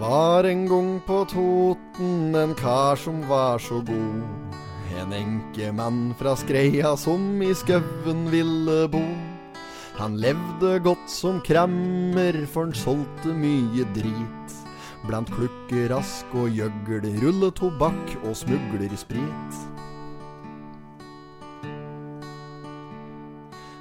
var en gang på Toten en kar som var så god. En enkemann fra Skreia som i skauen ville bo. Han levde godt som kremmer, for han solgte mye drit. Blant klukkerask og gjøgl, rulletobakk og smuglersprit.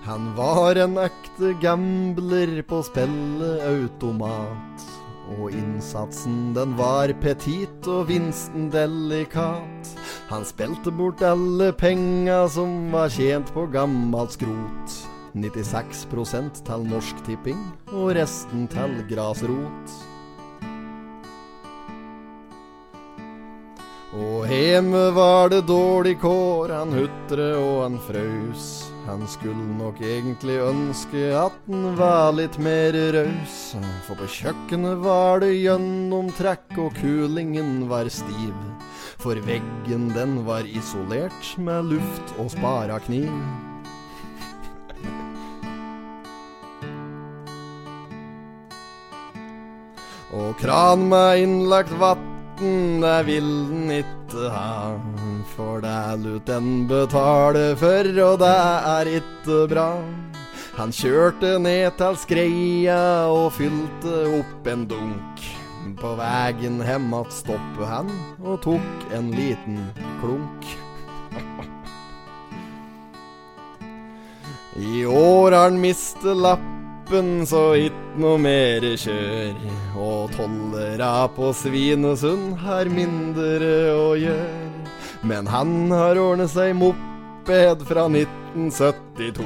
Han var en ekte gambler på spilleautomat. Og innsatsen den var petit og vinsten delikat. Han spilte bort alle penga som var tjent på gammalt skrot. 96% til Norsk Tipping og resten til grasrot. Og hjemme var det dårlig kår, han hutre og han frøs. Han skulle nok egentlig ønske at han var litt mer raus. For på kjøkkenet var det gjennomtrekk, og kulingen var stiv. For veggen den var isolert med luft og spara kniv. Og kran med innlagt vatn, det vil den ikke ha. For det er lut den betale for, og det er ikke bra. Han kjørte ned til skreia og fylte opp en dunk. På vegen hjem att stoppet han og tok en liten klunk. I år har han mistet lappen, så hit noe mer kjør. Og tollera på Svinesund har mindre å gjøre. Men han har ordnet seg moped fra 1972.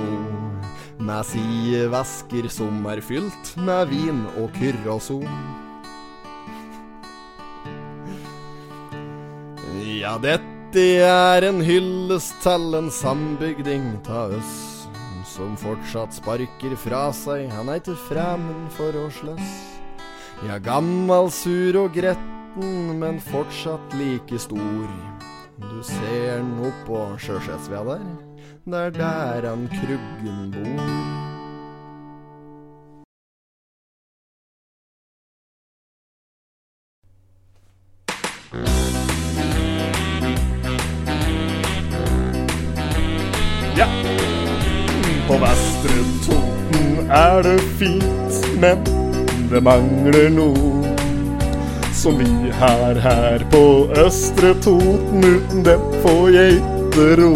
Med sidevesker som er fylt med vin og kyrrason. Ja, dette er en hyllest til en sambygding ta oss som fortsatt sparker fra seg, han er ikke fremmed for å slåss. Ja, gammal, sur og gretten, men fortsatt like stor. Du ser han oppå Sjøsetsvea der, det er der han Kruggen bor. På Vestre Toten er det fint, men det mangler noe. Som vi har her på Østre Toten, uten dem får jeg ikke ro.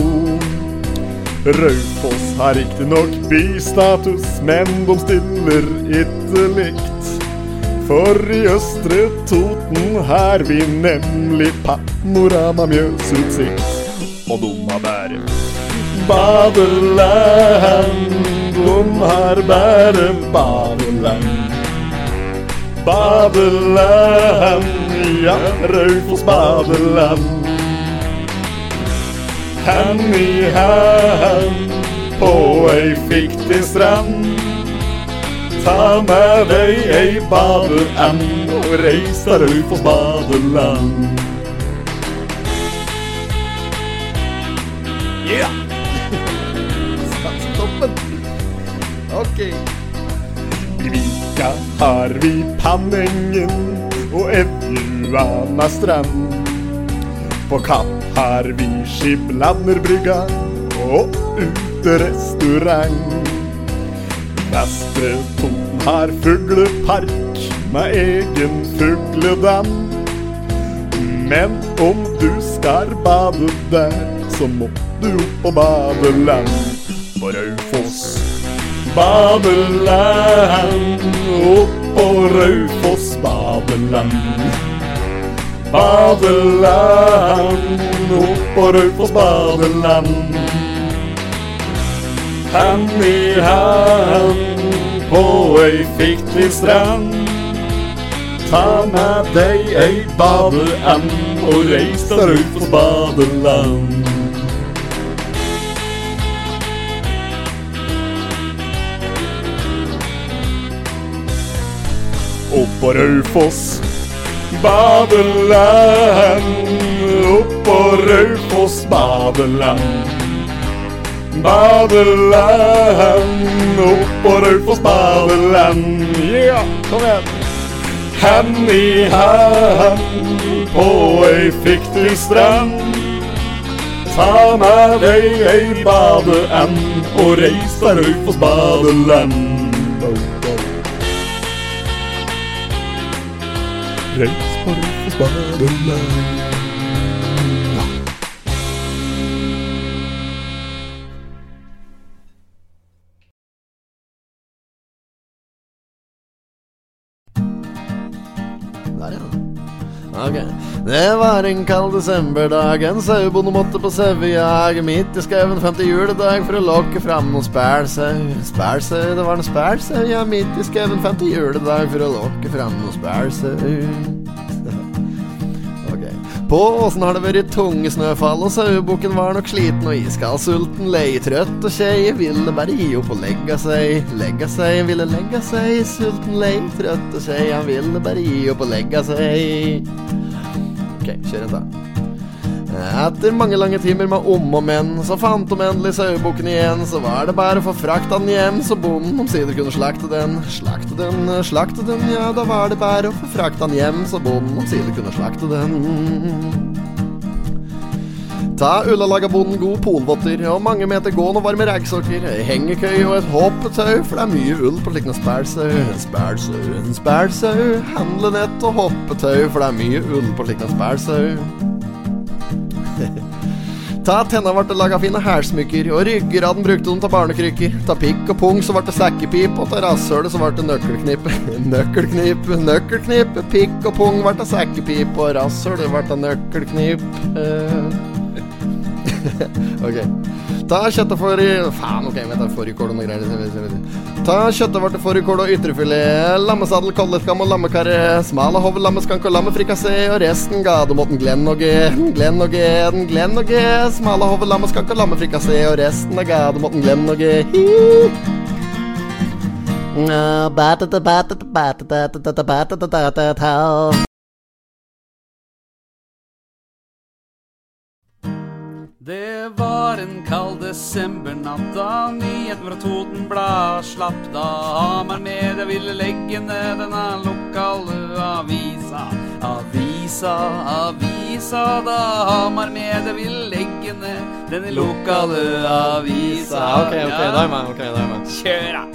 Raufoss har riktignok bystatus, men de stiller ikke likt. For i Østre Toten har vi nemlig panorama Mjøsutsikt. Og de har bare badeland. De har bare badeland. Badeland, ja, Raufoss badeland. Hand i hand på ei fiktig strand. Ta med deg ei badeand og reis til Raufoss badeland. Har vi Panengen og Evjuana strand. På Kapp har vi Skiblanderbrygga og uterestaurant. Vestre Toten har fuglepark med egen fugledam. Men om du skal bade der, så må du opp på badeland på Raufoss. Badeland, opp på Raufoss badeland. Badeland, opp på Raufoss badeland. Hand i hand på ei fiktig strand. Ta med deg ei badeand og reis til Raufoss badeland. Opp på Raufoss badeland. Opp på Raufoss badeland. Badeland, opp på Raufoss badeland. Ja, kom igjen. hand i hand på ei fiktiv strand. Ta med deg ei badeand og reis til Raufoss badeland. Reis på Raufoss badeland. Der, ja. Ok. Det var en kald desemberdag, en sauebonde måtte på sauejag. Midt i skauen femte juledag for å lokke fram noen spælsau. Spælsau, det var en spælsau, ja, midt i skauen femte juledag for å lokke fram noen spælsau. På åsen har det vært tunge snøfall, og sauebukken var nok sliten og iskald, sulten, lei, trøtt og kjei, ville bare gi opp og legge seg. Legge seg, ville legge seg, sulten, lei, trøtt og kjei, han ville bare gi opp og legge seg. Ok, kjør en da. Etter mange lange timer med om og men, så fant de endelig sauebukken igjen. Så var det bare å få frakta den hjem, så bonden omsider kunne slakte den. Slakte den, slakte den, ja, da var det bare å få frakta den hjem, så bonden omsider kunne slakte den. Ta ullalaga bonden god polvotter og mange meter gående og varme raggsokker, ei hengekøye og et hoppetau, for det er mye ull på slik en spælsau. Spælsau, spælsau, handlenett og hoppetau, for det er mye ull på slik en spælsau. Ta tenna ble det laga fine hælsmykker, og ryggraden brukte de til barnekrykker. Ta pikk og pung, så ble det sekkepip, og ta rasshølet så ble det nøkkelknippe. Nøkkelknip, nøkkelknip, pikk og pung ble det sekkepip, og rasshølet ble det nøkkelknip. Eh. ok. Ta kjøttet for Faen, ok, vent, fårikål og noe greier. Ta kjøttet vårt til fårikål og ytrefilet, lammesadel, kolleskam og lammekarre, smal hov, lammeskank og lammefrikassé, og resten ga det måten Glenn og G, Glenn og G, Glenn og G, smale hov, lammeskank og lammefrikassé, og resten av gademåten Glenn og G. Hi. Ah, Det var en kald desembernatt da nyheten fra Totenblad slapp. Da Hamar Media ville legge ned denne lokale avisa. Avisa, avisa, da Hamar Media ville legge ned denne lokale avisa. Ok, ok, da er jeg med. Ok, da er jeg med. Kjør, da!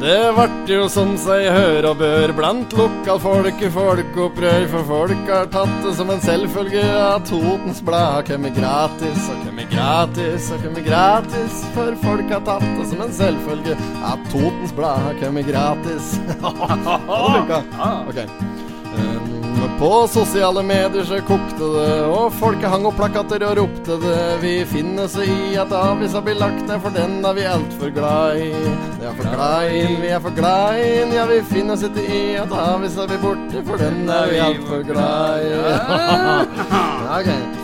Det vart jo som seg hør og bør blant lokalfolket folkeopprør, for folk har tatt det som en selvfølge at Totens Blad har kommet gratis og kommet gratis og kommet gratis, for folk har tatt det som en selvfølge at Totens Blad har kommet gratis. Hadde lykka. Ok. Um, på sosiale medier så kokte det, og folket hang opp plakater og ropte det. Vi finner oss i at avisa blir lagt ned, for den er vi altfor glad i. Vi er for glad i vi er for glad i ja, vi finner oss ikke i at avisa blir borte, for den er vi altfor glad i. ok. Eh,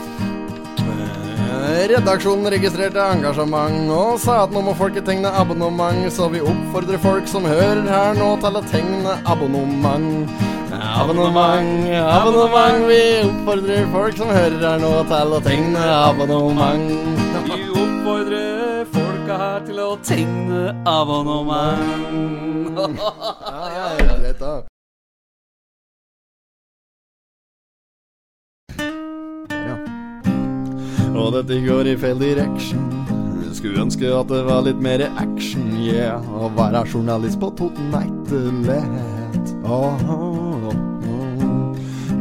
Redaksjonen registrerte engasjement og sa at nå må folket tegne abonnement, så vi oppfordrer folk som hører her nå til å tegne abonnement. Abonnement, abonnement, vi oppfordrer folk som hører her nå til å tegne abonnement. Vi oppfordrer folka her til å tegne abonnement. Ja, ja, ja, Og dette går i feil direction. Skulle ønske at det var litt mer action, yeah. Å være journalist på Toten er. Oh, åh, åh.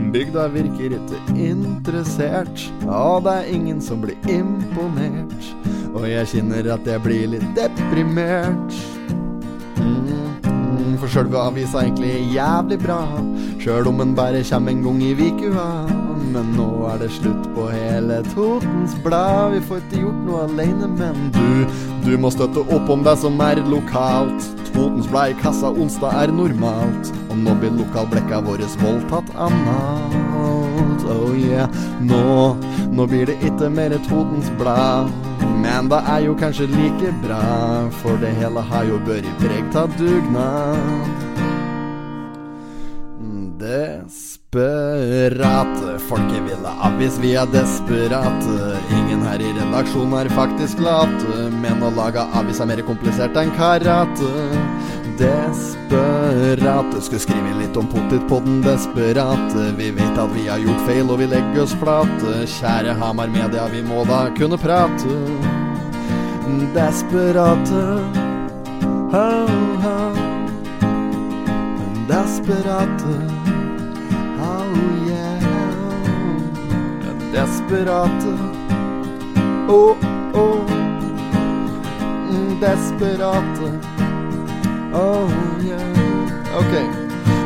Bygda virker ikke interessert, og det er ingen som blir imponert. Og jeg kjenner at jeg blir litt deprimert. Mm, for sjølve avisa er egentlig jævlig bra, sjøl om den bare kommer en gang i vikua. Men nå er det slutt på hele Totens Blad. Vi får ikke gjort noe aleine, men du, du må støtte opp om det som er lokalt. Totens Blad i kassa onsdag er normalt, og nå blir lokalblekka våre voldtatt analt. Oh yeah, nå, nå blir det ikke mer Totens Blad. Men det er jo kanskje like bra, for det hele har jo vært preg av dugnad. Desperate, folket vil ha avis, vi er desperate. Ingen her i redaksjonen er faktisk late, men å lage avis er mer komplisert enn karate. Desperate Skulle skrive litt om potet på den desperate Vi vet at vi har gjort feil og vi legger oss flate Kjære Hamar Media, vi må da kunne prate. Desperate ho, ho. Desperate Desperate. Oh, oh. Mm, Desperate. Oh yeah. Ok.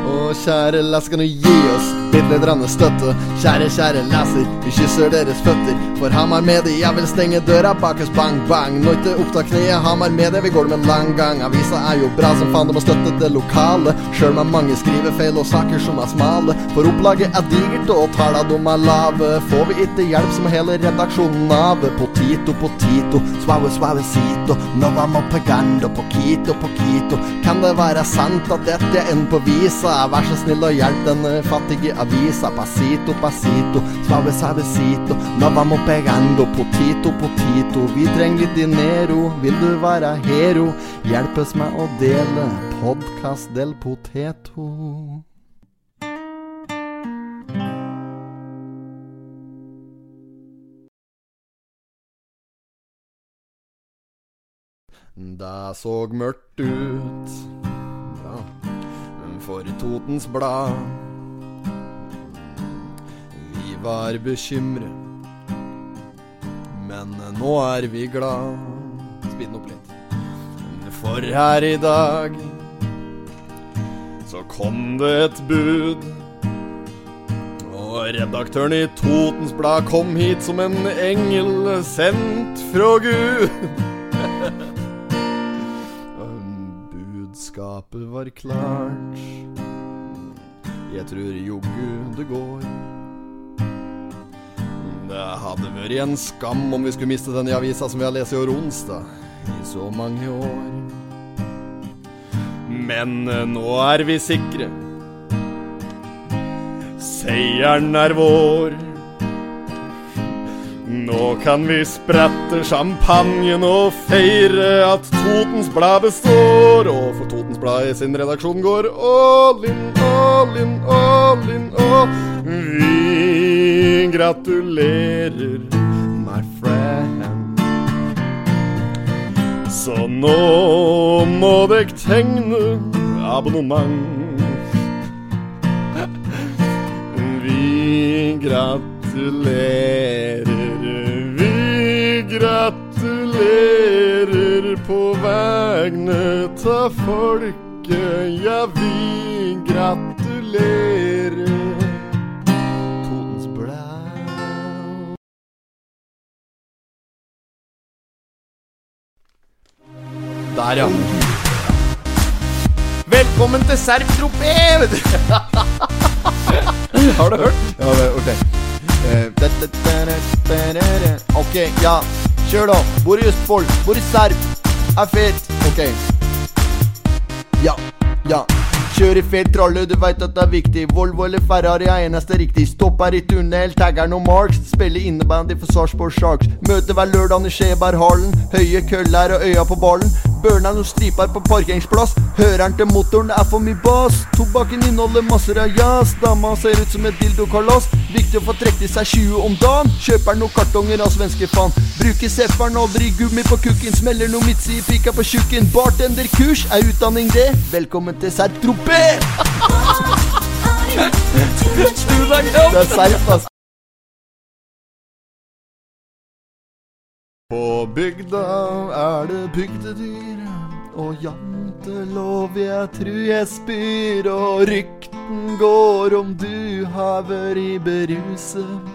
Å, kjære la oss du gi oss billedrende støtte? Kjære, kjære leser, vi kysser deres føtter. For Hamar Medie, jeg vil stenge døra bak oss, bang, bang. Nå ikke oppta kneet, Hamar Medie, vi går med lang gang. Avisa er jo bra som faen, de må støtte det lokale. Sjøl med mange skrivefeil og saker som er smale. For opplaget er digert, og talla de er lave. Får vi ikke hjelp som hele redaksjonen av. Potito, potito, suave, suavecito. Nova vamos pegando, poquito, poquito. Kan det være sant at dette er en på visa? Vær så snill og hjelp Denne fattige avisa. Pasito, pasito, suave, suavecito. Nå vamo pegando, potito, potito. Vi trenger litt dinero. Vil du være hero? Hjelp oss med å dele podkast del poteto. Det så mørkt ut ja. for Totens Blad. Var bekymret, men nå er vi glad. Spinn opp litt. For her i dag så kom det et bud. Og redaktøren i Totens Blad kom hit som en engel sendt fra Gud. Budskapet var klart. Jeg tror joggu det går. Det hadde vært en skam om vi skulle miste den i avisa som vi har lest i år onsdag i så mange år. Men eh, nå er vi sikre. Seieren er vår. Nå kan vi sprette champagnen og feire at Totens Blad består. Og for Totens Blad i sin redaksjon går all in, all in, all in, all Vi gratulerer, my friend. Så nå må deg tegne abonnement. Vi gratulerer, vi gratulerer på vegne ta folket. Ja, vi gratulerer. Der, ja. Velkommen til Serp Tropé! vet du. Har du hørt? Ja, ok. Eh. Ok, ja. Kjør, da. Bor i Østfold. Bor i Serp. Er fet. Ok. Ja. Ja. Kjør i fet tralle, du veit at det er viktig. Volvo eller Ferrari er eneste riktig. Stopp her i tunnel, tagger noen Marks. Spille innebandy for Sarpsborg Sharks. Møte hver lørdag i Skjeberghallen. Høye køller og øya på ballen. Børna noen striper på parkeringsplass. Høreren til motoren er for mye bass. Tobakken inneholder masser av jazz. Dama ser ut som et dildokalass. Viktig å få trukket seg 20 om dagen. Kjøper noen kartonger av svenske faen. Bruker sepperen aldri gummi på kukken. Smeller noe midtsi i pika på tjukken. Bartenderkurs er utdanning, det. Velkommen til Serp Tropé! Det er Serp, ass. På bygda er det bygdedyr, og jantelov jeg tru jeg spyr, og rykten går om du har vært i beruset.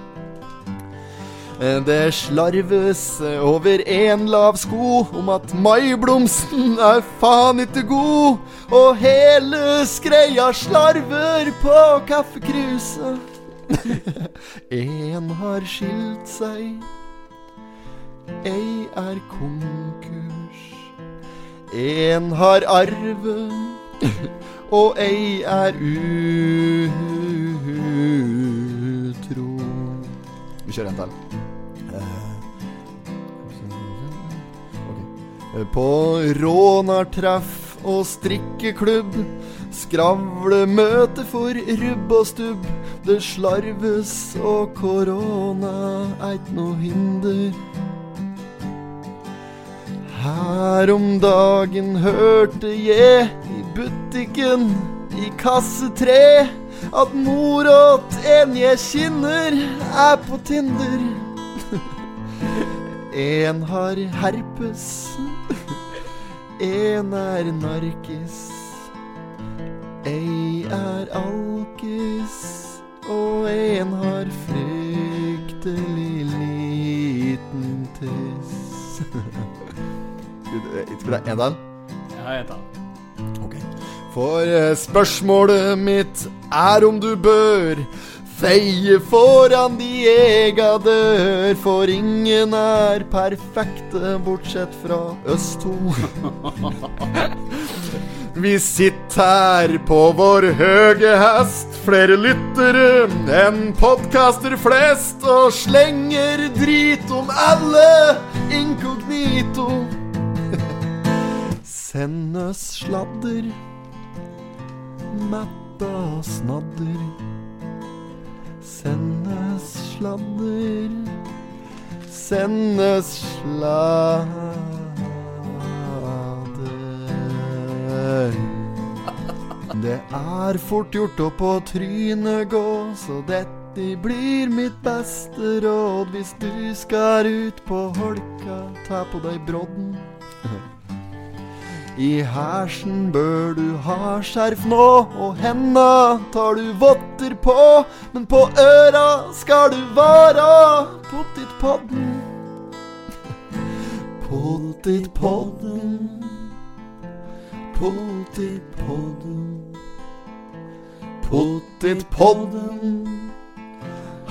Det slarves over en lav sko om at maiblomsten er faen ikke god, og hele skreia slarver på kaffekruset. en har skilt seg, ei er konkurs. En har arve, og ei er utro. Vi kjører en til. Ok. På rånartreff og strikkeklubb. Skravlemøte for rubb og stubb. Det slarves, og korona eit no hinder. Her om dagen hørte jeg i butikken i kasse tre at mor åt en jeg kjenner, er på Tinder. En har herpes, en er narkis. Ei er alkis, og en har fryktelig liten tiss. Skal vi ta en til? Ja, tar den. Ok. For eh, spørsmålet mitt er om du bør feie foran de ega dør, for ingen er perfekte bortsett fra oss to. Vi sitter her på vår høge hest, flere lyttere enn podkaster flest, og slenger drit om alle inkognito. Send oss sladder, metta snadder. Send oss sladder, send oss sladder. Det er fort gjort å på trynet gå, så dette blir mitt beste råd. Hvis du skal ut på holka, ta på deg brodden. I hersen bør du ha skjerf nå, og henda tar du votter på. Men på øra skal du vara pottitpodden. Pottitpodden. Pottitpodden. Pottitpodden.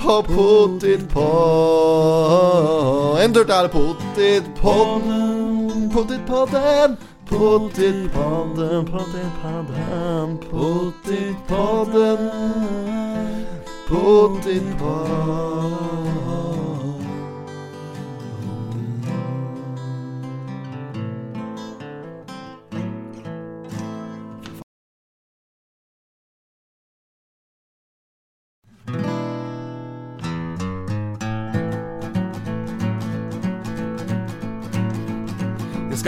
Og pottitpodden. En tur til. Pottitpodden. Pottitpodden. Pottitpodden, pottitpodden, pottitpodden. Pottitpodden.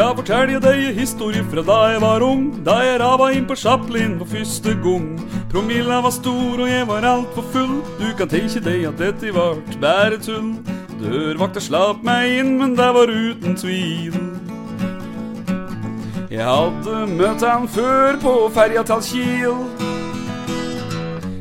Skal fortelle deg en historie fra da jeg var ung. Da jeg rava inn på Chaplin for første gang. Promilla var stor, og jeg var altfor full. Du kan tenke deg at dette vart bare tull. Dørvakta slapp meg inn, men det var uten tvil. Jeg hadde møtt han før på ferja til Kiel.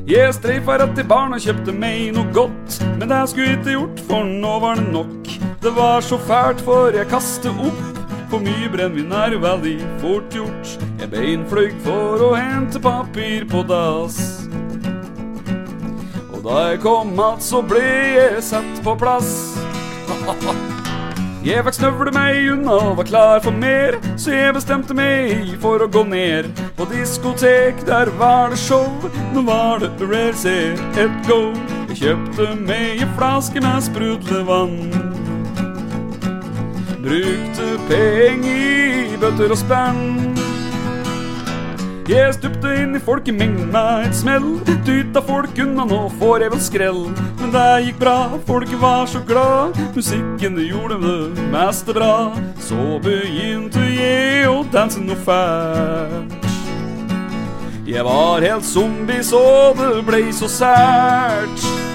Jeg streifa rett til baren og kjøpte meg noe godt, men det skulle jeg ikke gjort, for nå var det nok. Det var så fælt, for jeg kastet opp. For mye brennevin er veldig fort gjort. Jeg beinfløy for å hente papir på dass. Og da jeg kom att, så ble jeg satt på plass. Jeg fikk snøvle meg unna og var klar for mer, så jeg bestemte meg for å gå ned på diskotek. Der var det show, nå var det Rare se et go. Jeg kjøpte meg en flaske med sprudlevann. Brukte penger i bøtter og spenn. Jeg stupte inn i folkemengden med et smell. Dytta folk unna, nå får jeg vel skrell. Men det gikk bra, folk var så glad. Musikken det gjorde det meste bra. Så begynte jeg å danse noe fælt. Jeg var helt zombie, så det ble så sært.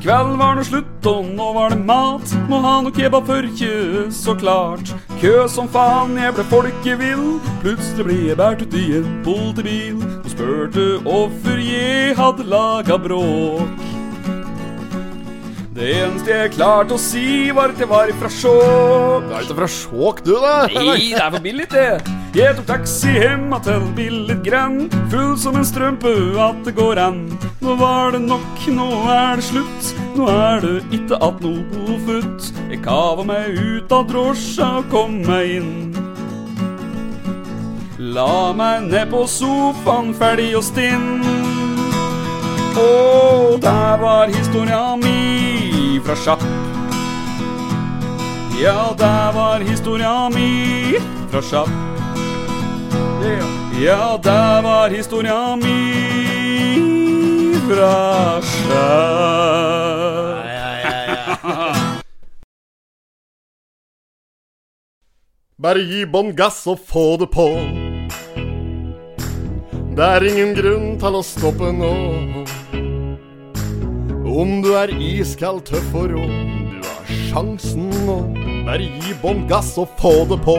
Kveld var nå slutt, og nå var det mat. Må ha noe kebab for kjø, så klart. Kø som faen, jeg ble folkevill. Plutselig ble jeg båret ut i en politibil og spurte hvorfor jeg hadde laga bråk. Det eneste jeg klarte å si, var at jeg var ifra sjokk. Du er ikke fra Skjåk, du, da? Nei, det er for billig, det. Jeg tok taxi hjemme til billig grenn. Full som en strømpe at det går an. Nå var det nok, nå er det slutt. Nå er det ikke att noe futt. Jeg kava meg ut av drosja og kom meg inn. La meg ned på sofaen, ferdig og stinn. Å, der var historia mi fra sjapp. Ja, der var historia mi fra sjapp. Ja, det var historia mi fra sjøl. Bare gi bånn gass og få det på. Det er ingen grunn til å stoppe nå. Om du er iskald, tøff og rå, du har sjansen nå. Bare gi bånn gass og få det på.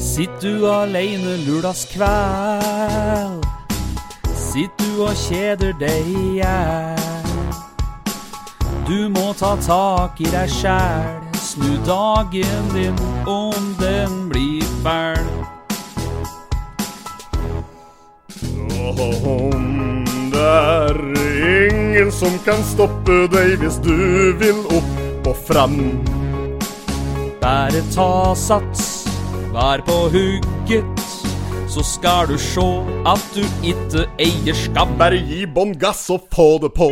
Sitt du aleine lørdagskveld. Sitt du og kjeder deg i hjel. Du må ta tak i deg sjæl. Snu dagen din om den blir fæl. Om det er ingen som kan stoppe deg hvis du vil opp og fram. Bare ta sats, vær på hugget, så skal du sjå at du ikke eier skam. Bare gi bånn gass og få det på.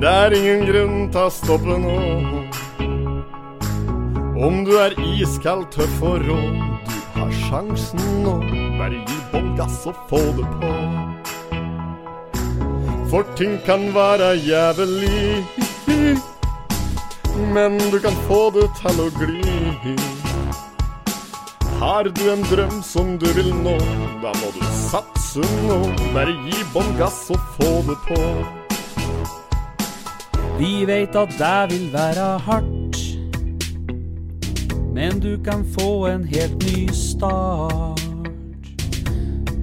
Det er ingen grunn til å stoppe nå. Om du er iskald, tøff og rå, du har sjansen nå. Bare gi bånn gass og få det på. For ting kan være jævlig, men du kan få det til å gli. Har du en drøm som du vil nå, da må du satse nå. Bare gi bånn gass og få det på. Vi veit at det vil være hardt, men du kan få en helt ny start.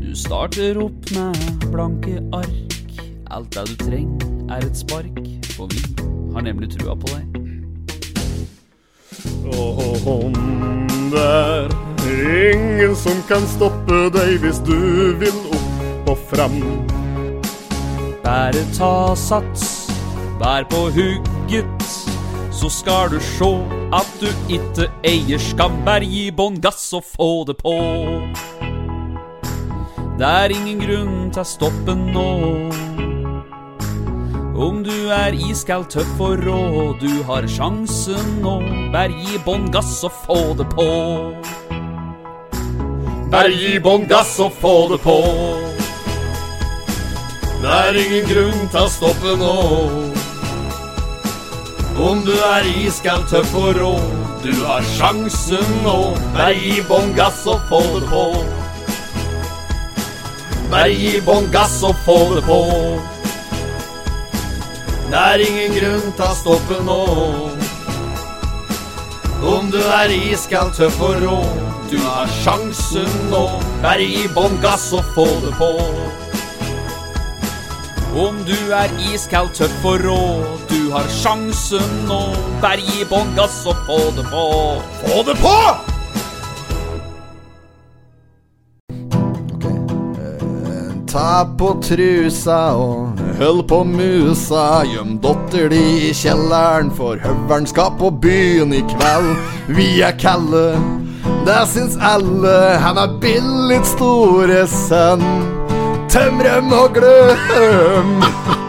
Du starter opp med blanke ark. Alt det du trenger, er et spark, for vi har nemlig trua på deg. Og om det er ingen som kan stoppe deg hvis du vil opp og fram. Bare ta sats, vær på hugget, så skal du sjå at du ikke eier skam. Bare gi bånn gass og få det på. Det er ingen grunn til å stoppe nå. Om du er iskald, tøff og rå, du har sjansen nå. Bare gi bånn gass og få det på. Bare gi bånn gass og få det på. Det er ingen grunn til å stoppe nå. Om du er iskald, tøff og rå, du har sjansen nå. Bare gi bånn gass og få det på. Bare gi bånn gass og få det på. Det er ingen grunn til å stoppe nå. Om du er iskald, tøff og rå, du har sjansen nå. Bare gi bånn gass og få det på. Om du er iskald, tøff og rå, du har sjansen nå. Bare gi bånn gass og få det på. Få det på! Ta på trusa og hold på musa. Gjem dotter di i kjelleren, for høveren skal på byen i kveld. Vi er kalde, det syns alle. Han er billig store sønn. Tømrem og gløm.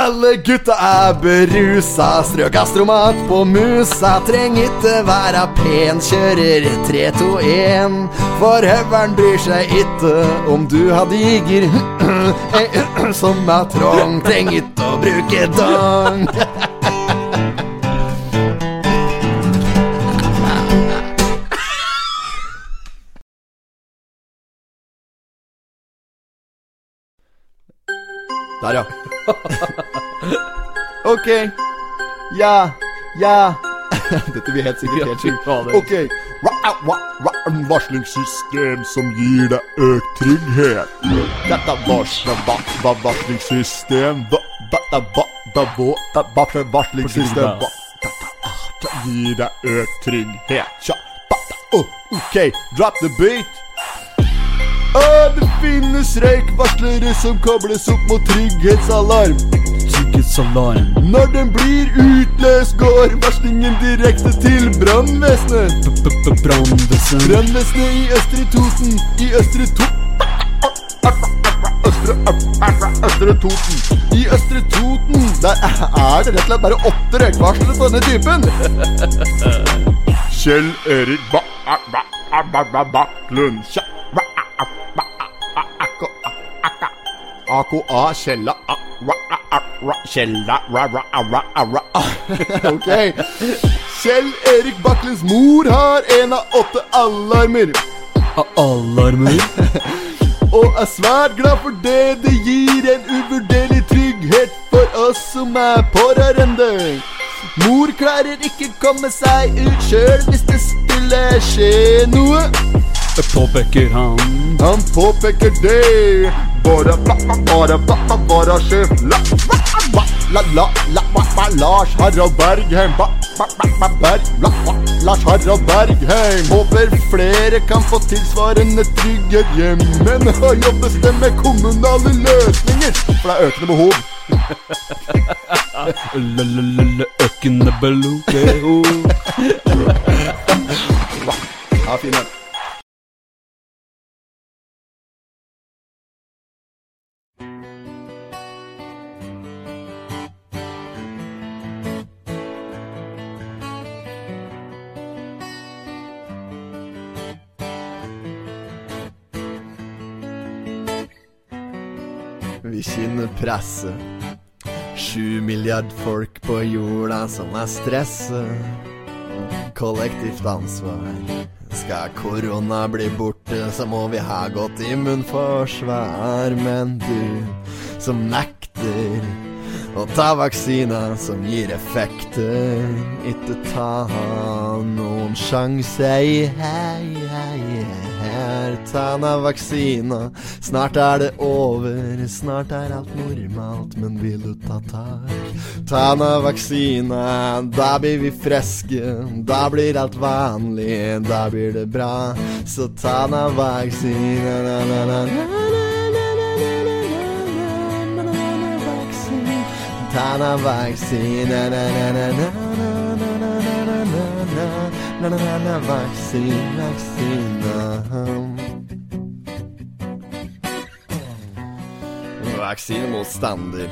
Alle gutta er berusa, strø gastromat på musa. Trenger ikke være pen, kjører 3-2-1. For høveren bryr seg ikke om du har diger som er trong. Trenger ikke å bruke dong. Der, ja. okay. Ja. Ja. Dette blir helt sikkert helt sjukt. Ok. Varslingssystem som gir deg økt trygghet. Dette varsler varslingssystem Varslingssystem er, gir deg økt trygghet. Uh, ok, drop the beat. Å, det finnes røykvarslere som kobles opp mot trygghetsalarm. Trygghetsalarm. Når den blir utløst, går varslingen direkte til brannvesenet. Brannvesen. Brannvesenet i Østre Toten, i Østre Toten Østre, Østre Toten. I Østre Toten Der er det rett og slett bare åtte røykvarslere på denne typen. Kjell Erik Ba Baklund. AKA Kjella. Kjella Ok. Kjell Erik Baklens mor har en av åtte alarmer. Alarmer? Og er svært glad for det. Det gir en uvurderlig trygghet for oss som er pårørende. Mor klarer ikke komme seg ut sjøl hvis det skulle skje noe. Påpeker han. Han påpeker det. Bare bare bare bare bare sjef. La la la la la la la Lars Harald Bergheim. Lars Harald Bergheim. Håper flere kan få tilsvarende trygghet hjemme. Nå jobbes det med kommunale løsninger, for det er økende behov. Økende behov. Ja, fin den. Presset. Sju milliard folk på jorda som er stresset. Kollektivt ansvar. Skal korona bli borte, så må vi ha godt immunforsvar. Men du som nekter å ta vaksina som gir effekter, ikke ta noen sjanse. Hei, her, ta na vaksina. Snart er det over, snart er alt normalt, men vil du ta tak? Ta na vaksina, da blir vi friske, da blir alt vanlig, da blir det bra. Så ta na vaksina, na, na, na, na, na, na, na, na, na, na, na, na, na, na, Vaksinemotstander.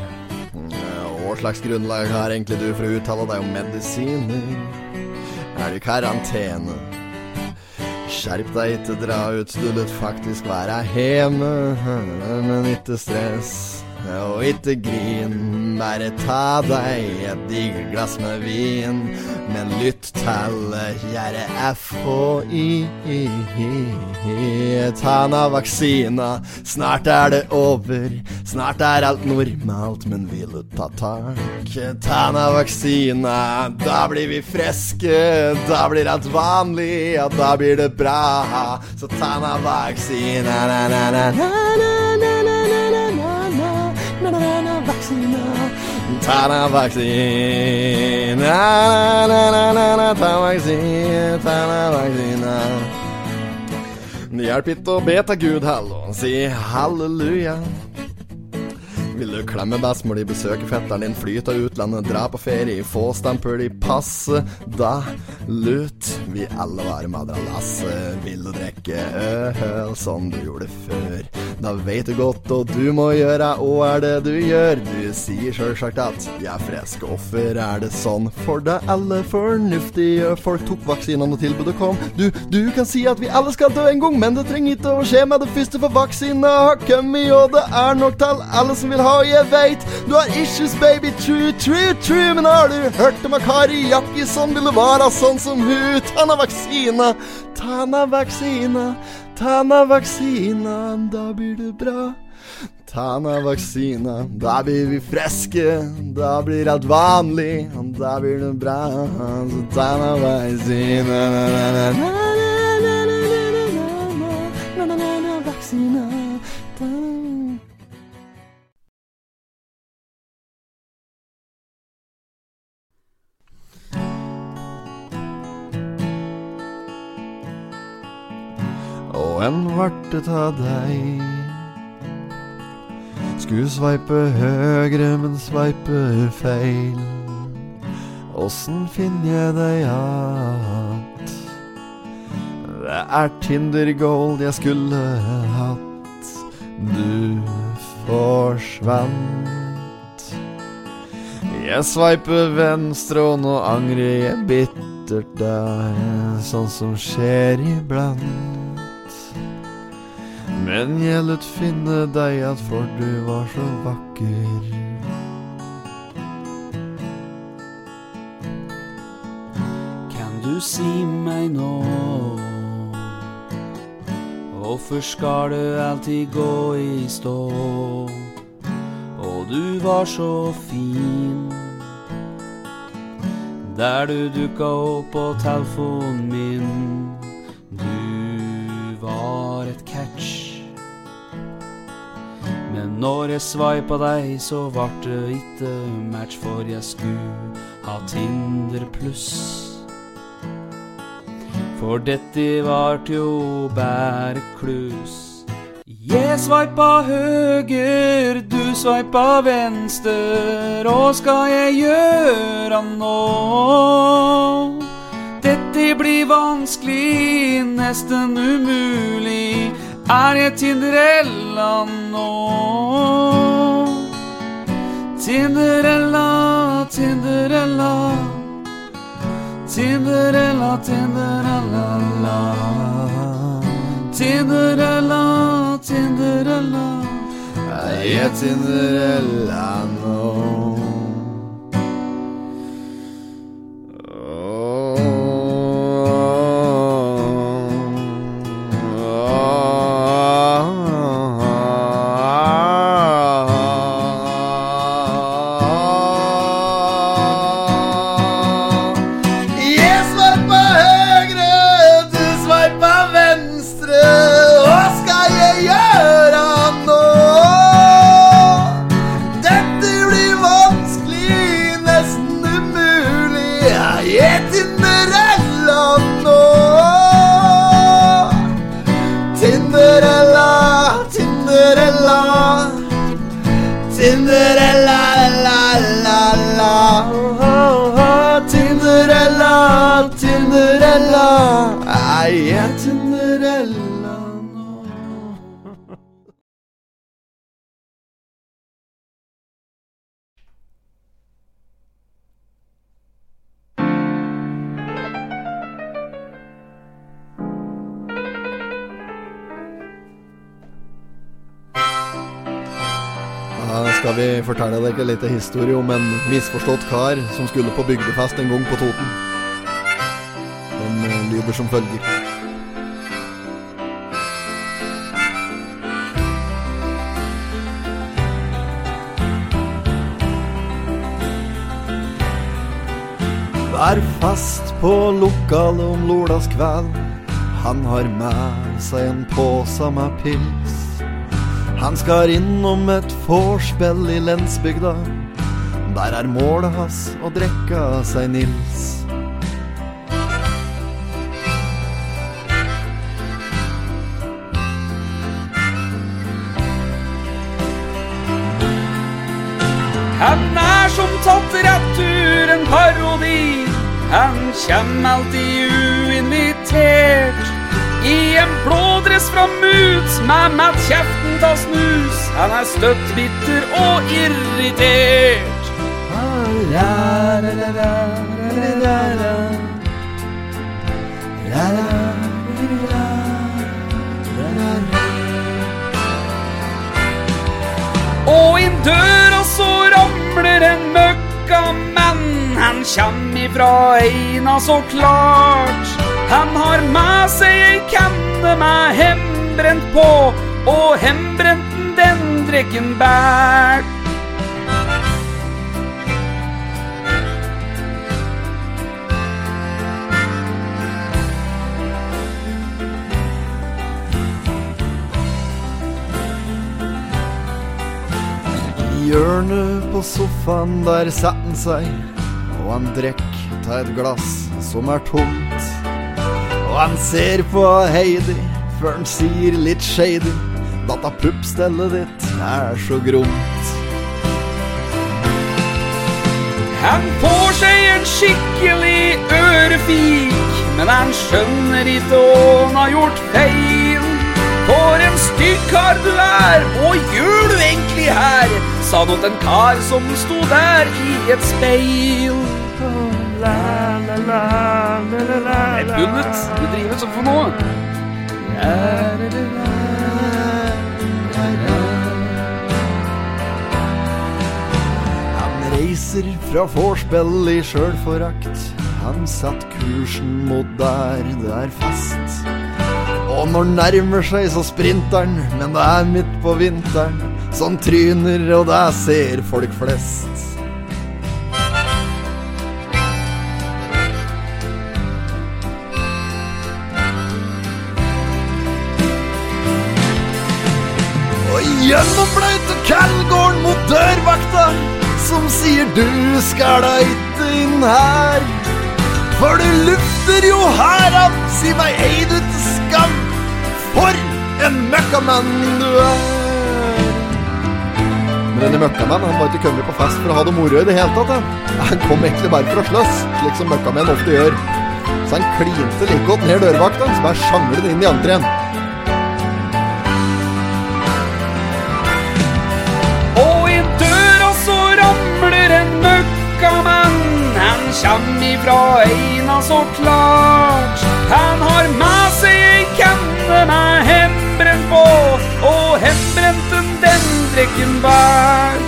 Hva slags grunnlag har egentlig du for å uttale deg om medisiner? Er du i karantene? Skjerp deg, ikke dra ut, du løt faktisk være hjemme. Men ikke stress, og ikke grin. Bare ta deg et digert glass med vin, men lytt til kjære FHI. Ta nå vaksina, snart er det over. Snart er alt normalt, men vil du ta tak? Ta nå vaksina, da blir vi friske. Da blir alt vanlig, og da blir det bra. Så ta nå vaksina, na, na, na, na, na. Ta vaksine, ta vaksine, ta vaksine. Det hjelper ikke å be til Gud, hallo, si halleluja. Vil du klemme bestemor di, besøke fetteren din, fly til utlandet, dra på ferie, få stempel i passet? Da lut vi alle være madralasset. Vil du drikke øl som du gjorde før? Da veit du godt, og du må gjøre, og er det du gjør? Du sier sjølsagt at jeg er frisk, hvorfor er det sånn? For da alle fornuftige folk tok vaksinene og tilbudet kom. Du, du kan si at vi alle skal dø en gang, men det trenger ikke å skje med det første, for vaksina har kommet, og det er nok til alle som vil ha, jeg veit. Du har issues, baby, true, true, true, men har du hørt om Kari Jakkesson ville være sånn som hun? Ta na vaksina, ta na vaksina, ta na vaksina, da blir det bra. Ta na vaksina, da blir vi friske, da blir alt vanlig, da blir det bra. Så ta na vaksina, na, na, na, na, na, na, na, na, na, na. Og en varte ta deg Skulle sveipe høgre, men sveiper feil. Åssen finner jeg deg att? Det er Tinder Gold jeg skulle hatt. Du forsvant. Jeg sveiper venstre, og nå angrer jeg bittert, det er sånn som skjer iblant. Men jeg lot finne deg at for du var så vakker. Kan du si meg nå Hvorfor skal du alltid gå i stå? Og du var så fin Der du dukka opp på telefonen min når jeg sveipa deg, så vart det ikke match, for jeg skulle ha Tinder pluss. For dette vart jo bare klus. Jeg sveipa høger, du sveipa venstre. Hva skal jeg gjøre nå? Dette blir vanskelig, nesten umulig. Er jeg Tinderella nå? Tinderella, Tinderella. Tinderella, Tinderella. Tinderella, Tinderella. Er jeg Tinderella nå? Dere historie om en misforstått kar som skulle på bygdefest en gang på Toten. Den eh, lyder som følger. Vær fast på lokalet om lørdagskveld. Han har med seg en pose med pils. Han skal innom et vorspiel i lensbygda. Der er målet hans å drikke seg Nils. Han er som tatt rett ur en parodi. Han kjem alltid uinvitert. I en blådress fra Moods med matt kjeften ta snus. Han er støtt bitter og irritert. Og inn døra så ramler en møkkamann. Han kjem ifra Eina så klart. Han har med seg ei kanne med hembrent på, og hembrenten den drikken bært. I hjørnet på sofaen der setter han seg, og han drikker ta et glass som er tomt. Han ser på Heidi før han sier litt shady Dette puppstellet ditt er så gromt. Han får seg en skikkelig ørefik, men han skjønner ikke han har gjort feil. For en stygg kar du er, og gjør du egentlig her? Sa nå en kar som sto der i et speil. La, er bundet. Du driver som for noe. Han reiser fra vorspiel i sjølforakt. Han satt kursen mot der det er fast. Og når han nærmer seg, så sprinter han, men det er midt på vinteren. Som tryner, og det ser folk flest. Kallgården mot dørvakta, som sier du skal da ikke inn her. For du lukter jo herav, si meg ei du til skam. For en møkkamann du er. Men denne møkkamannen han var ikke kommet på fest for å ha det moro i det hele tatt. Han, han kom egentlig bare for å slåss, slik som møkkamenn ofte gjør. Så han klinte like godt ned dørvakta, som er sjanglet inn i entreen. Kjem ifra Eina så klart. Han har med seg ei kanne med hembrent på, og hembrenten den drikken bær.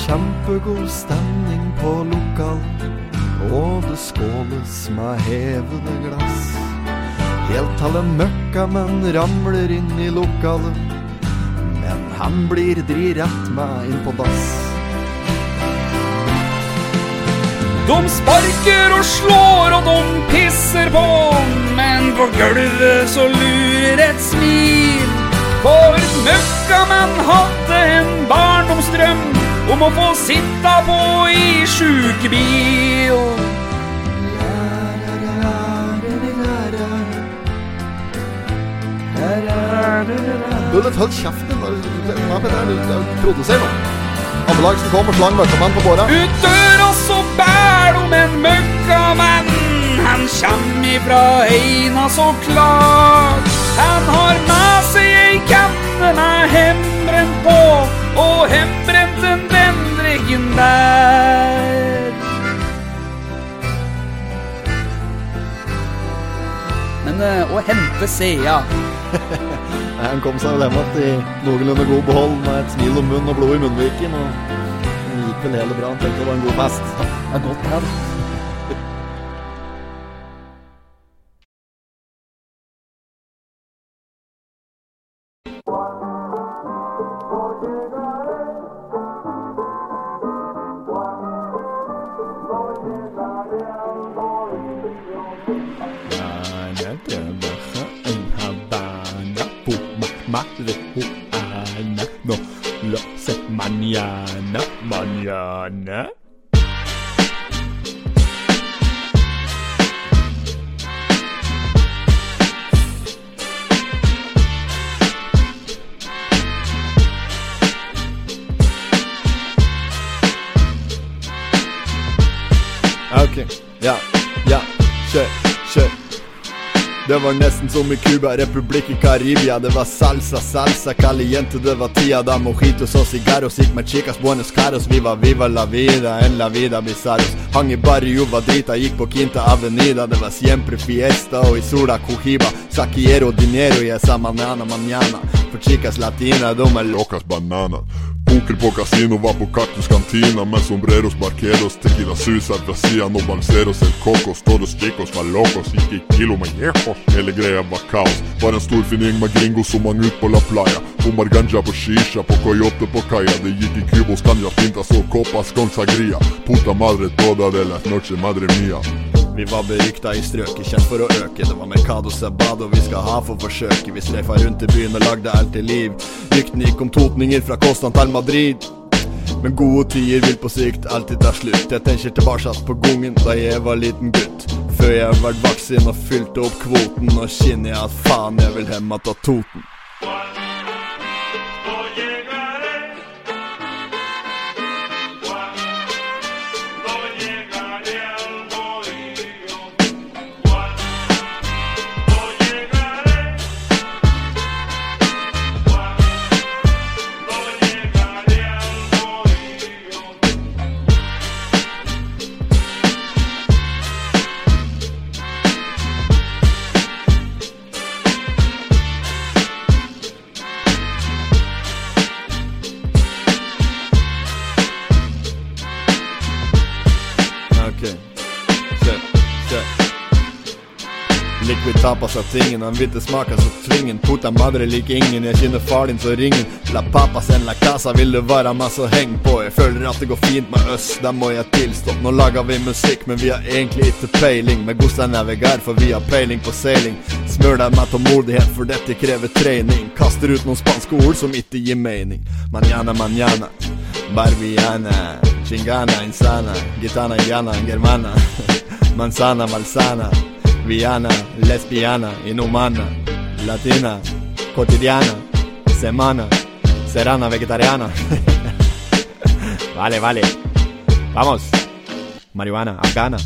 Kjempegod stemning på lokal, og det skåles med hevede glass. Helt til en møkkamenn ramler inn i lokalet, men han blir dri rett med inn på dass. De sparker og slår og de pisser på, men på gulvet så lurer et smil. For møkkamann hadde en barndomsdrøm om å få sitta på i sjukebil. Bullet, hold kjeften! Er produserer nå? Ambulansen kom og slang møkkamann på båra. Ut døra så bær de en møkkamann. Han kjem ifra Eina så klart. Han har med seg ei kanne med hemren på, og hembrenten den drikken der. Men eh, å hente Sea Han kom seg hjem igjen i noenlunde god behold med et smil om munnen og blod i munnviken. Og det gikk vel hele bra. Han tenkte det var en god fest. Det er godt, det. Ok, ja, ja, kjør, kjør. Det var nesten som i Cuba, republikk i Karibia. Det var salsa, salsa, caliente, det var tida da mojitos og cigarros gikk med chicas buenos caros. Viva, viva la vida, en la vida bizarros. Hang i barrio, var drita, gikk på Quinta Avenida. Det var siempre fiesta, og i sola cojiba. Saquiero dinero, y esa manana manana. For chicas latina, de er Locas bananas. Poker på kasino, var på Kaktus kantina med sombreros, barqueros, tequila sus, Brasilien og balseros, el cocos, todos chicos var locos, gikk i kilo med jejos. Hele greia var kaos. Var en stor fin gjeng med gringos som hang ut på la playa. Bommar ganja på shisha, på coyote på kaia. Det gikk i cubos, canja, pintas og copas con sagria. Puta madre toda de las noche, madre mia. Vi var berykta i strøket, kjent for å øke. Det var Mercado Sabado vi skal ha for forsøket. Vi streifa rundt i byen og lagde alt til liv. Ryktene gikk om totninger fra Kostan til Madrid. Men gode tider vil på sikt alltid ta slutt. Jeg tenker tilbake på gangen da jeg var liten gutt. Før jeg vart voksen og fylte opp kvoten. Nå kjenner jeg at faen jeg vil hjem att Toten. Okay. Kjør, kjør. Liquid tapas av tingen, han hvite smaker så tvingen. Puta madre lik ingen, jeg kjenner far din så ringen. La papas en la casa, vil du være med så heng på. Jeg føler at det går fint med oss, det må jeg tilstå. Nå lager vi musikk, men vi har egentlig ikke peiling. Med Gustav Navigar, for vi har peiling på seiling. Smør deg med tålmodighet, for dette krever trening. Kaster ut noen spanske ord som ikke gir mening. Manana, manana, barbiana. Chingana, insana, gitana, llana, germana, manzana, malsana, viana, lesbiana, inhumana, latina, cotidiana, semana, serana, vegetariana. vale, vale. Vamos. Marihuana, afgana.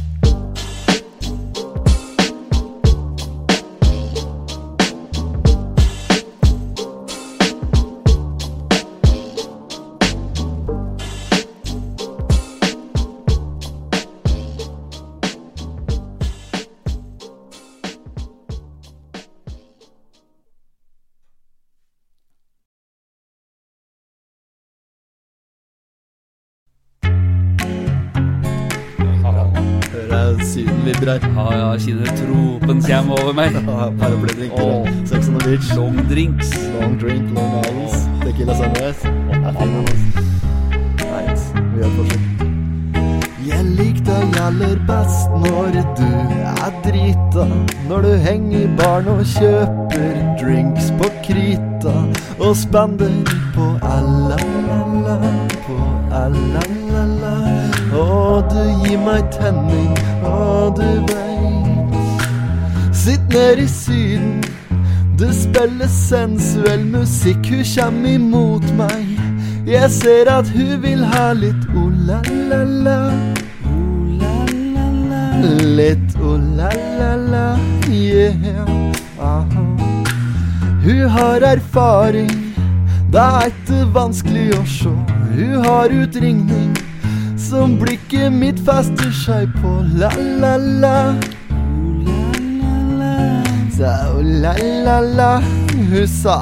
Her. Ja, ja, kjenner tropen kjem over meg. Paraplydrinker. Oh. Sex on the beach. Long drinks. Long drink, long hours. Tequila sunrise. Right. Vi gjør et forsøk. Jeg liker deg aller best når du er drita. Når du henger i baren og kjøper drinks på krita. Og spender på la-la-la-la, på la-la-la-la. Og du gir meg tenning, og du veit Sitt ned i syden. du spiller sensuell musikk, hun kjem imot meg. Jeg ser at hun vil ha litt o-la-la-la. Litt o-la-la-la, yeah. Aha. Hun har erfaring, det er ikke vanskelig å sjå. Hun har utringning som blikket mitt fester seg på. La-la-la. Sa o-la-la-la. Hun sa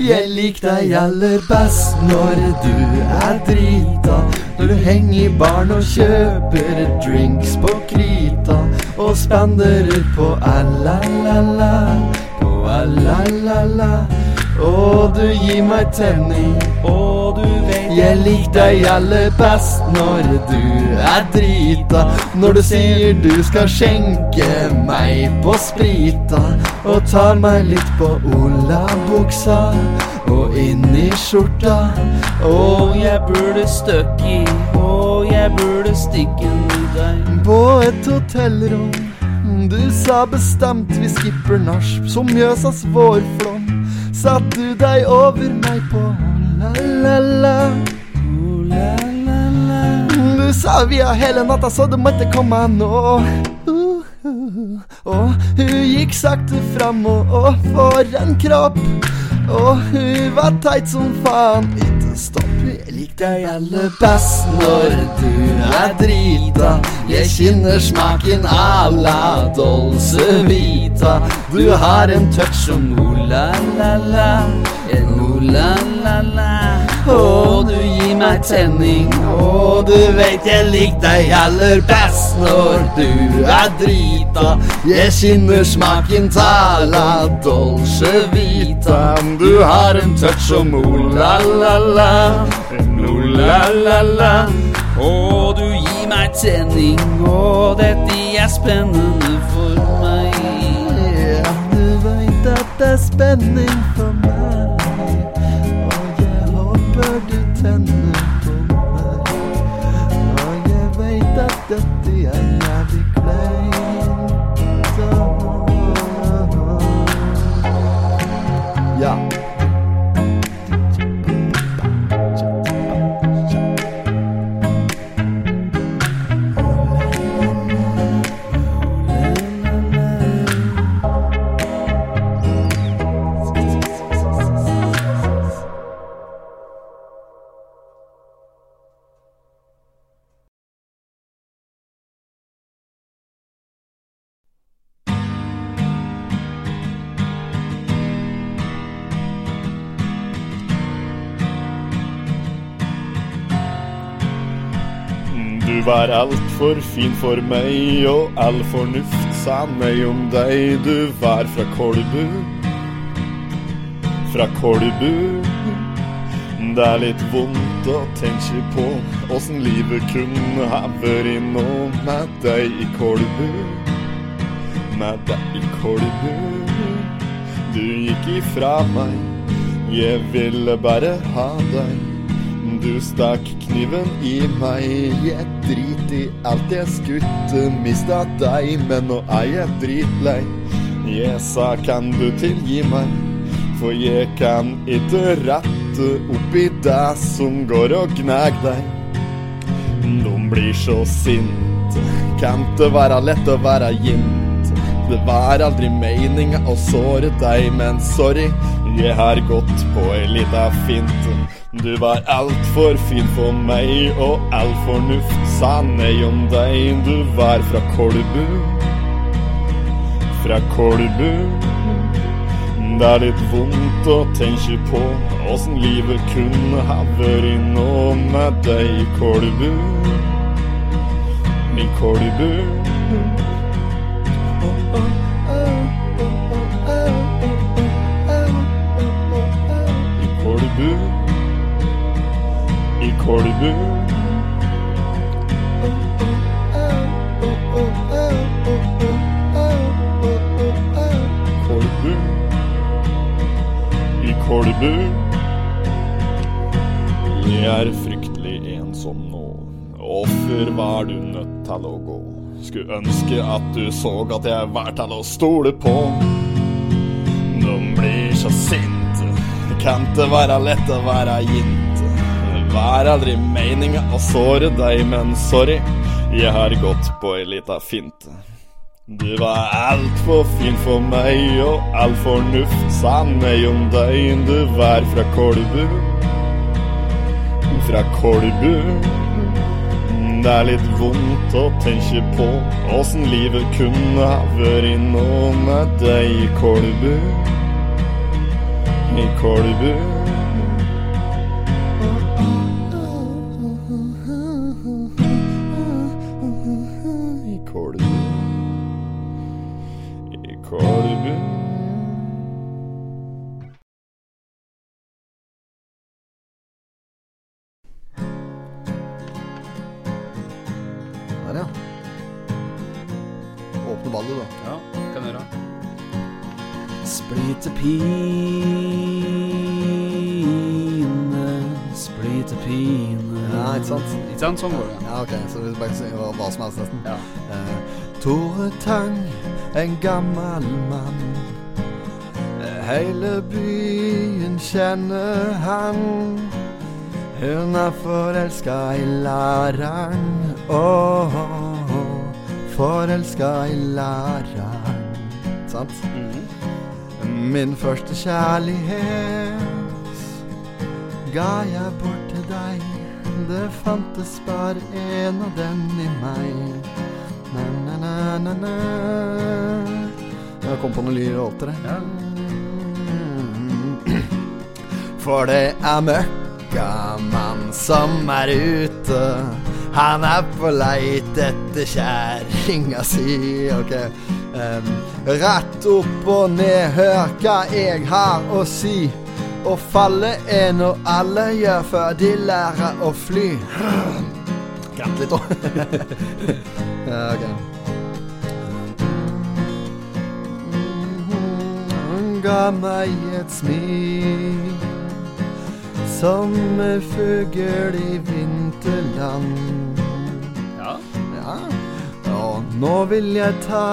jeg liker deg aller best når du er drita. Når du henger i baren og kjøper drinks på krita. Og spanderer på a-la-la-la, på a-la-la-la. Og du gir meg tenning, og du vet Jeg liker deg aller best når du er drita. Når du sier du skal skjenke meg på sprita. Og tar meg litt på olabuksa og inni skjorta. Og jeg burde støkke i, og jeg burde stikke i deg. På et hotellrom. Du sa bestemt vi skipper nach som Mjøsas vårflom. Satt du deg over meg på Du sa vi har hele natta, så du måtte komme nå. Og hun gikk sakte fram, og, og for en kropp. Og hun var teit som faen. Ikke stopp, jeg liker deg aller best når du er drita. Jeg kjenner smaken av la dolce vita. Du har en touch som o-la-la-la, en o-la-la-la. Og du gir meg tenning, og du vet jeg liker deg aller best når du er drita. Jeg kjenner smaken ta la dolce vita. Du har en touch som o-la-la-la, o-la-la-la. Og du gir meg tenning, og dette er spennende for meg. Ja, du vet at det er spenning for meg. Håper Var altfor fin for meg, og all fornuft sa meg om deg. Du var fra Kolbu, fra Kolbu. Det er litt vondt å tenke på åssen livet kunne ha vært nå med deg i Kolbu. Med deg i Kolbu. Du gikk ifra meg, jeg ville bare ha deg. Du stakk kniven i meg, jeg drit i alt jeg skutte, mista deg, men nå er jeg dritlei. Jeg sa kan du tilgi meg, for jeg kan ikke rette oppi deg som går og gnag deg. De blir så sinte, kan det være lett å være jint. Det var aldri meninga å såre deg, men sorry, jeg har gått på ei lita finte. Du var altfor fin for meg, og all fornuft sa nei om deg. Du var fra Kolbu, fra Kolbu. Det er litt vondt å tenke på åssen livet kunne ha vært nå med deg Kolbu. I Kolbu. Kolbu. I Kolbu. Kolbu. I Kolbu. Jeg er fryktelig ensom nå. offer var du nødt til å gå? Skulle ønske at du så at jeg var til å stole på. Nå blir så sinte. Kan det være lett å være jente. Var aldri meninga å såre deg, men sorry, jeg har gått på ei lita finte. Du var altfor fin for meg, og all fornuft sa nei om deg. Du var fra Kolbu, fra Kolbu. Det er litt vondt å tenke på åssen livet kunne ha vært nå med deg i Kolbu. I Kolbu. I Sånn går det. Ja, ok, så vi bare si hva, hva som helst nesten. Ja. Eh, Tore Tang, en gammel mann. Eh, Hele byen kjenner han. Hun er forelska i læreren. Åh, forelska i læreren. Sant? Mhm. Min første kjærlighet ga jeg bort. Det fantes bare en av den i meg. Na-na-na-na-na. Jeg kom på noen nye låter, jeg. Ja. For det er møkkamann som er ute. Han er på leit etter kjerringa si. Ok. Um, rett opp og ned, hør hva jeg har å si. Å falle er noe alle gjør før de lærer å fly. Gratt litt da. ja, ok. Hun ga meg et smil som en fugl i vinterland. ja. Ja. Og nå vil jeg ta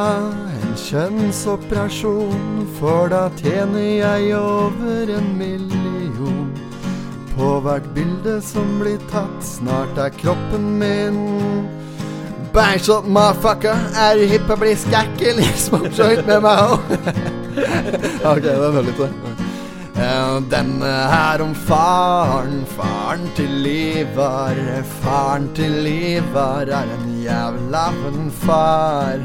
kjønnsoperasjon, for da tjener jeg over en million. På hvert bilde som blir tatt, snart er kroppen min Bæsj motherfucker, er du hypp på å bli skækkelig? Smoke joint med meg òg. ok, den hører litt til. Eh, Denne her om faren, faren til Ivar. Faren til Ivar er en jævla far.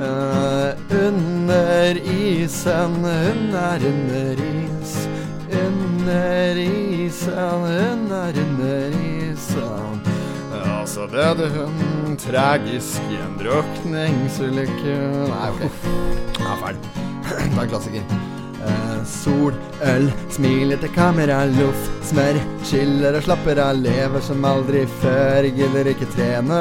Eh, under isen, hun er under is. Under isen, hun er under isen. Ja, så døde hun tragisk i en drukningsulykke Nei, ok. Ja, ferdig. Det er klassiker. Eh, sol, øl, smiler til kamera, loff, smør, chiller og slapper av, lever som aldri før, gidder ikke trene.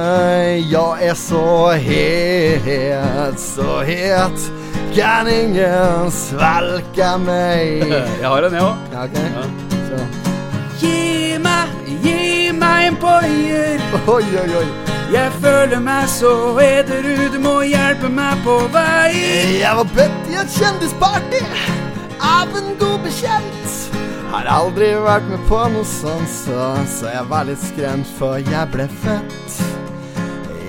Jeg er så het, så het, kan ingen svelge meg. Jeg har en, jeg òg. Ja, ok. Så. Gi meg, gi meg en poier. Oi, oi, oi. Jeg føler meg så edru, du må hjelpe meg på vei. Jeg var bedt i et kjendisparty av en god bekjent. Har aldri vært med på noe sånt, så, så jeg var litt skremt, for jeg ble født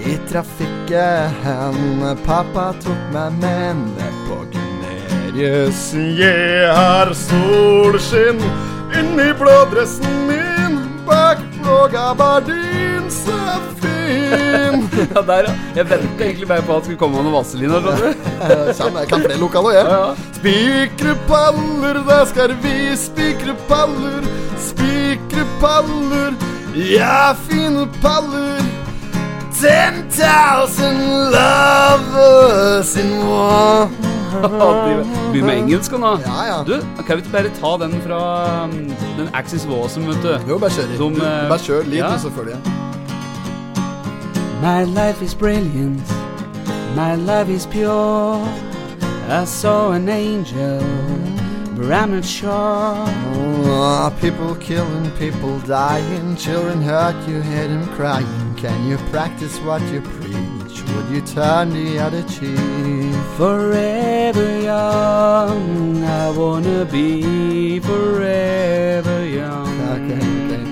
i trafikken. Pappa tok meg med ned på Gunerius. Jeg har solskinn inni blådressen min blå gabardin, så fin. Ja, der, ja. Jeg venta egentlig bare på at det skulle komme noen vaselin. her, skjønner du? Kjem, jeg kan flere lokaler, jeg. Ja, ja. Spikre paller, da skal vi spikre paller. Spikre paller, ja, fine paller. Ten thousand lovers in one. Begynn med engelsk nå. Ja, ja. Du, kan vi ikke bare ta den fra um, den Axis Wasm, vet du? Jo, bare kjør. Som, Du, eh, bare kjør litt, ja. selvfølgelig. My life is brilliant, my love is pure. I saw an angel, but I'm not sure. Oh, people killing, people dying, children hurt, you hear them crying. Can you practice what you preach? Would you turn the other cheek? Forever young, I wanna be forever young. Okay.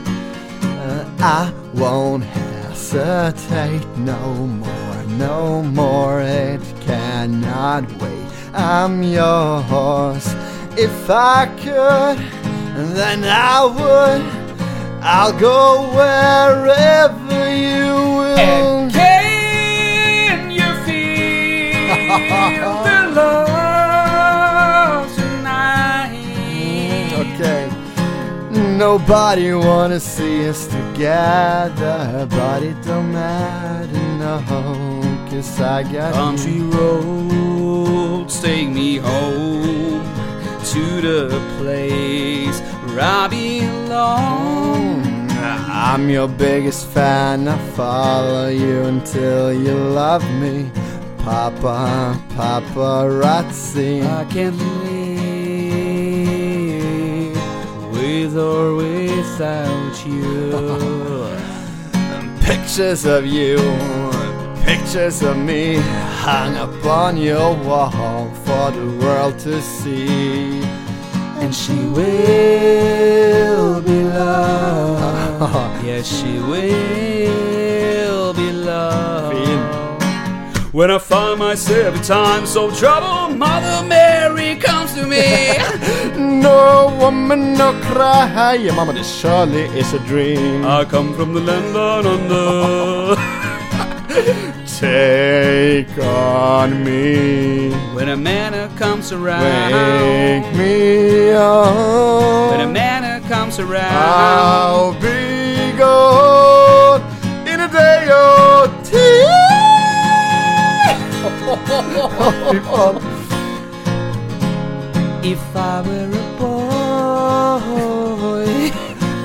Uh, I won't hesitate no more, no more. It cannot wait. I'm yours. If I could, then I would. I'll go wherever you will. And can feel the love tonight? Okay. Nobody wanna see us together, but it don't matter, no, cause I got Country you. roads take me home to the place where I belong. Mm, I'm your biggest fan, I follow you until you love me. Papa, paparazzi. I can't live with or without you. Pictures of you, pictures of me, hung up on your wall for the world to see. and she will be loved. Yes, she will be loved. When I find myself in times of trouble, Mother Mary comes to me. No woman, no cry. Yeah, mama, this surely is a dream. I come from the land down under. Take on me, when a manna comes around, wake me up when a up. man comes around, I'll be gone in a day or If I were a boy,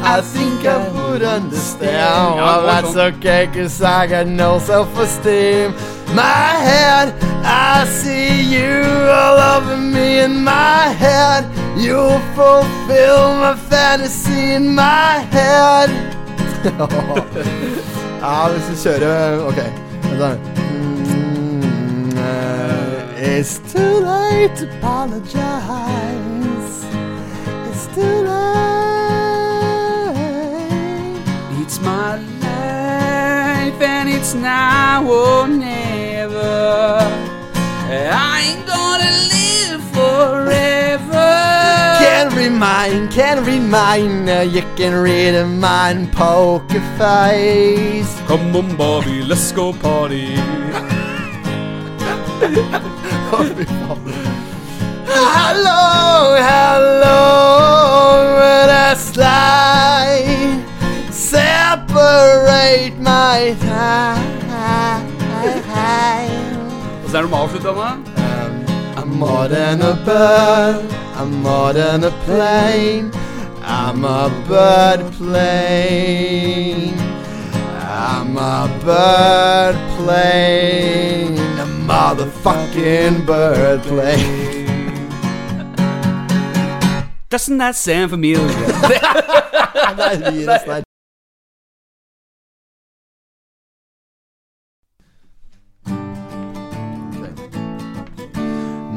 I think I would understand. Well, oh, that's okay, cause I got no self esteem. My head, I see you all over me in my head. You fulfill my fantasy in my head. ja, oh. ah, hvis vi kjører Ok. vent da. It's too late to apologize. It's too late. it's my life and it's now or never. I ain't gonna live forever. Can't can't read mine. uh, You can read a mine poker face. Come on, Bobby, let's go party. Hello, hello, when I slide, separate my time. Og så er det med. I'm more than a bird, I'm more than a plane. I'm a bird plane. I'm a bird plane. A motherfucking bird plane. Doesn't that sound familiar?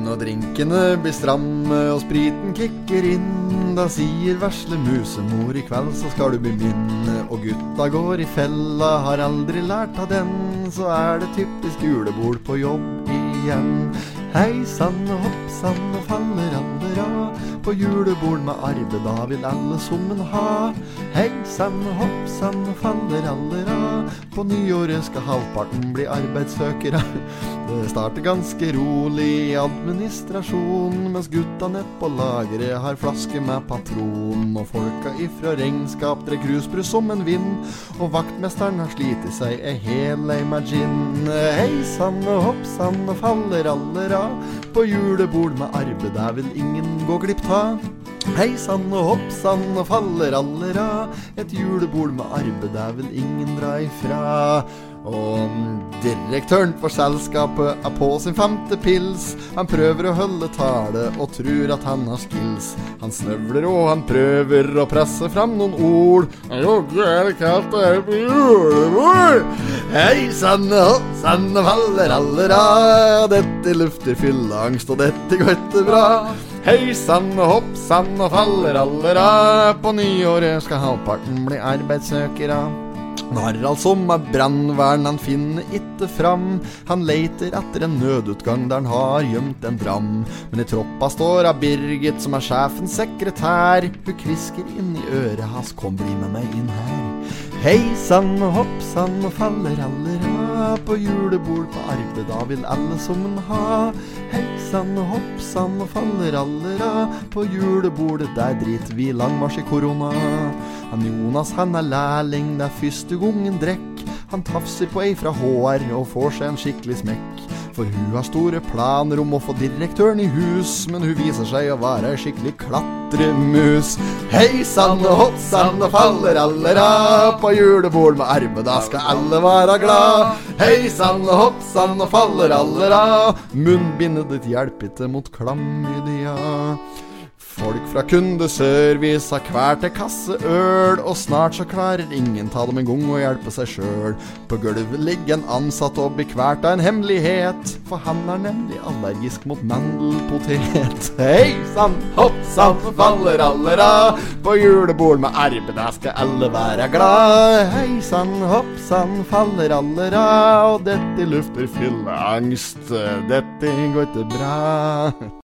Når drinkene blir stramme og spriten kicker inn, da sier vesle musemor i kveld så skal du min. Og gutta går i fella, har aldri lært av den, så er det typisk julebord på jobb igjen. Hei sann og hopp sann og av. På julebord med Arve, da vil alle en ha. Faller alle av. På nyåret skal halvparten bli arbeidssøkere. Det starter ganske rolig i administrasjon, mens gutta nede på lageret har flaske med patron. Og folka ifra regnskap drer krusbrus som en vind. Og vaktmesteren har slitt seg ei hel lei med gin. Hei sann og På julebord med arbeid, der vil ingen gå glipp av. Hei sann og hopp sann og faller alle av. Et julebord med arbeid, der vil ingen dra ifra. Og direktøren for selskapet er på sin femte pils. Han prøver å holde tale og tror at han har skills. Han snøvler og han prøver å presse fram noen ord. Hei sann og sann og faller alle av. Dette lufter fylleangst, og dette går ikke bra. Hei sann og hopp sann og faller alle av. På nyåret skal halvparten bli arbeidssøkere. Harald altså med brannvern, han finner ikke fram. Han leiter etter en nødutgang der han har gjemt en dram. Men i troppa står av Birgit, som er sjefens sekretær. Hun kvisker inn i øret hans, kom bli med meg inn her. Hei sann og hopp sann og faller aller, av. På julebord på Arve, da vil alle summen ha. Heksan og hoppsan og faller alle av. På julebordet, der driter vi langmarsj i korona. Han Jonas han er lærling, det er første gangen drekk. Han tafser på ei fra HR og får seg en skikkelig smekk. For hun har store planer om å få direktøren i hus, men hun viser seg å være ei skikkelig klatremus. Hei sann og hopp sann og faller alle av. På julebord med arme, da skal alle være glad. Hei sann og hopp sann og faller alle av. Munnbindet ditt hjelper ikke mot klamydia. Folk fra kundeservice har hver til kasse øl, og snart så klarer ingen ta dem en gang å hjelpe seg sjøl. På gulvet ligger en ansatt og blir kvalt av en hemmelighet, for han er nemlig allergisk mot mandelpotet. Hei sann, hopp sann, faller alle av. På julebord med arbeid, der skal alle være glad. Hei sann, hopp sann, faller alle av. Og dette lufter fylleangst, dette går ikke bra.